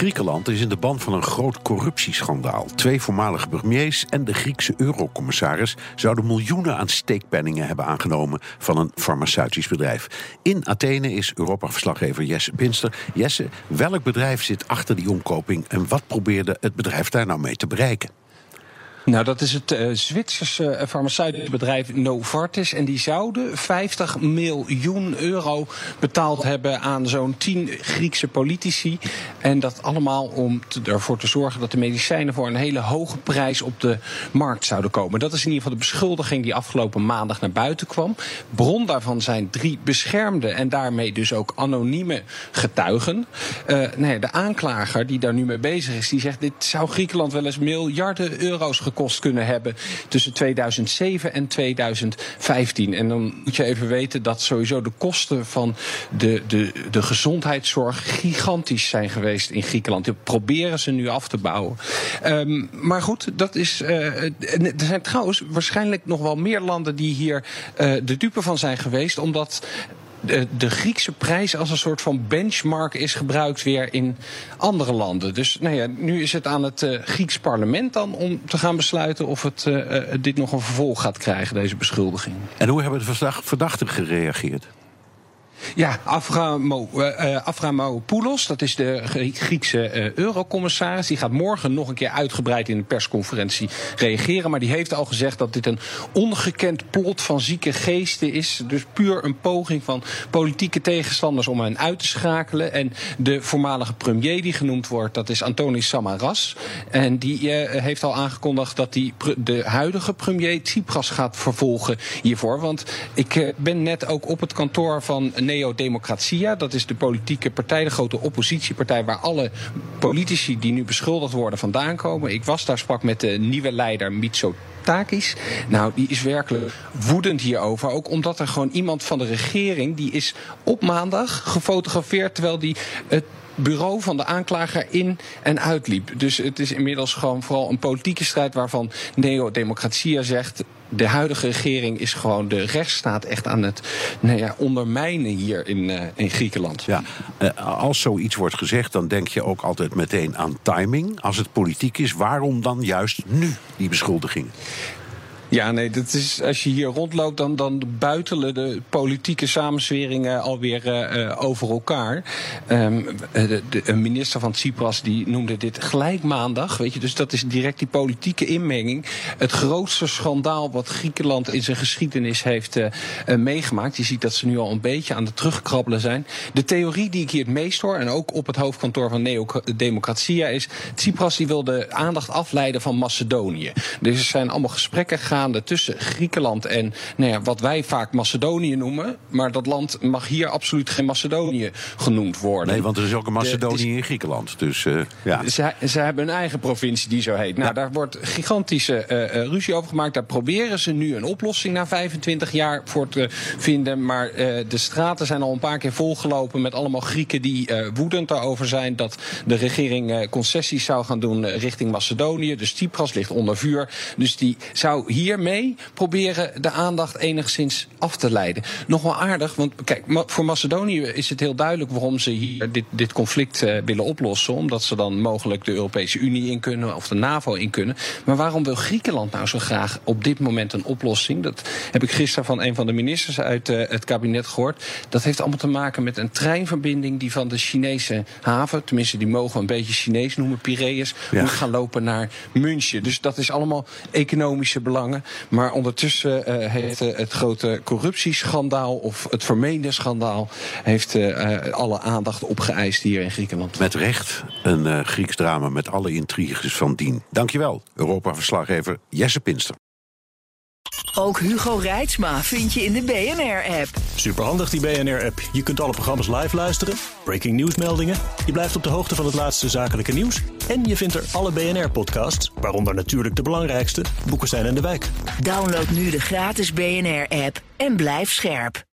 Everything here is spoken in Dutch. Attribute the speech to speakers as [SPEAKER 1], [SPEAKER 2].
[SPEAKER 1] Griekenland is in de band van een groot corruptieschandaal. Twee voormalige premiers en de Griekse eurocommissaris zouden miljoenen aan steekpenningen hebben aangenomen van een farmaceutisch bedrijf. In Athene is Europa-verslaggever Jesse Pinster. Jesse, welk bedrijf zit achter die omkoping en wat probeerde het bedrijf daar nou mee te bereiken?
[SPEAKER 2] Nou, dat is het uh, Zwitserse uh, farmaceutische bedrijf Novartis. En die zouden 50 miljoen euro betaald hebben aan zo'n 10 Griekse politici. En dat allemaal om ervoor te zorgen dat de medicijnen voor een hele hoge prijs op de markt zouden komen. Dat is in ieder geval de beschuldiging die afgelopen maandag naar buiten kwam. Bron daarvan zijn drie beschermde en daarmee dus ook anonieme getuigen. Uh, nee, de aanklager die daar nu mee bezig is, die zegt: dit zou Griekenland wel eens miljarden euro's gekost kunnen hebben tussen 2007 en 2015. En dan moet je even weten dat sowieso de kosten van de, de, de gezondheidszorg gigantisch zijn geweest in Griekenland. Die proberen ze nu af te bouwen. Um, maar goed, dat is. Uh, er zijn trouwens waarschijnlijk nog wel meer landen die hier uh, de dupe van zijn geweest, omdat de, de, Griekse prijs als een soort van benchmark is gebruikt weer in andere landen. Dus nou ja, nu is het aan het uh, Grieks parlement dan om te gaan besluiten of het uh, dit nog een vervolg gaat krijgen, deze beschuldiging.
[SPEAKER 1] En hoe hebben de verdachten gereageerd?
[SPEAKER 2] Ja, Aframo, uh, Aframopoulos, dat is de Griekse uh, eurocommissaris. Die gaat morgen nog een keer uitgebreid in een persconferentie reageren. Maar die heeft al gezegd dat dit een ongekend plot van zieke geesten is. Dus puur een poging van politieke tegenstanders om hen uit te schakelen. En de voormalige premier die genoemd wordt, dat is Antonis Samaras. En die heeft al aangekondigd dat hij de huidige premier Tsipras gaat vervolgen hiervoor. Want ik ben net ook op het kantoor van Neo-Democratia. Dat is de politieke partij, de grote oppositiepartij, waar alle politici die nu beschuldigd worden vandaan komen. Ik was daar, sprak met de nieuwe leider Mitsotakis. Nou, die is werkelijk woedend hierover. Ook omdat er gewoon iemand van de regering, die is op maandag gefotografeerd terwijl die het bureau van de aanklager in en uitliep. Dus het is inmiddels gewoon vooral een politieke strijd waarvan Neo-Democratia zegt de huidige regering is gewoon de rechtsstaat echt aan het nou ja, ondermijnen hier in, uh, in Griekenland.
[SPEAKER 1] Ja, uh, als zoiets wordt gezegd, dan denk je ook altijd meteen aan timing. Als het politiek is, waarom dan juist nu die beschuldiging?
[SPEAKER 2] Ja, nee, dat is, als je hier rondloopt, dan, dan buitelen de politieke samensweringen alweer uh, over elkaar. Um, de, de, minister van Tsipras die noemde dit gelijk maandag. Weet je, dus dat is direct die politieke inmenging. Het grootste schandaal wat Griekenland in zijn geschiedenis heeft meegemaakt. Je ziet dat ze nu al een beetje aan het terugkrabbelen zijn. De theorie die ik hier het meest hoor, en ook op het hoofdkantoor van Neo-Democratia, is: Tsipras die wil de aandacht afleiden van Macedonië. Dus er zijn allemaal gesprekken gaande tussen Griekenland en nou ja, wat wij vaak Macedonië noemen. Maar dat land mag hier absoluut geen Macedonië genoemd worden.
[SPEAKER 1] Nee, want er is ook een Macedonië in Griekenland. Dus, uh, ja.
[SPEAKER 2] ze, ze, hebben een eigen provincie die zo heet. Nou, ja. daar wordt gigantische uh, ruzie over gemaakt. Daar proberen ze nu een oplossing na 25 jaar voor te vinden. Maar uh, de straten zijn al een paar keer volgelopen met allemaal Grieken die woedend daarover zijn dat de regering concessies zou gaan doen richting Macedonië. Dus Tsipras ligt onder vuur. Dus die zou hier hiermee proberen de aandacht enigszins af te leiden. Nog wel aardig, want kijk, voor Macedonië is het heel duidelijk waarom ze hier dit, dit conflict uh, willen oplossen. Omdat ze dan mogelijk de Europese Unie in kunnen of de NAVO in kunnen. Maar waarom wil Griekenland nou zo graag op dit moment een oplossing? Dat heb ik gisteren van een van de ministers uit uh, het kabinet gehoord. Dat heeft allemaal te maken met een treinverbinding die van de Chinese haven, tenminste die mogen we een beetje Chinees noemen, Piraeus, ja. moet gaan lopen naar München. Dus dat is allemaal economische belangen. Maar ondertussen uh, heeft uh, het grote corruptieschandaal of het vermeende schandaal heeft uh, alle aandacht opgeëist hier in Griekenland.
[SPEAKER 1] Met recht een Grieks drama met alle intriges van dien. Dankjewel, Europa-verslaggever Jesse Pinster.
[SPEAKER 3] Ook Hugo Reitsma vind je in de BNR-app.
[SPEAKER 4] Superhandig die BNR-app. Je kunt alle programma's live luisteren, breaking nieuwsmeldingen. Je blijft op de hoogte van het laatste zakelijke nieuws. En je vindt er alle BNR-podcasts, waaronder natuurlijk de belangrijkste, Boeken zijn in de wijk.
[SPEAKER 3] Download nu de gratis BNR-app en blijf scherp.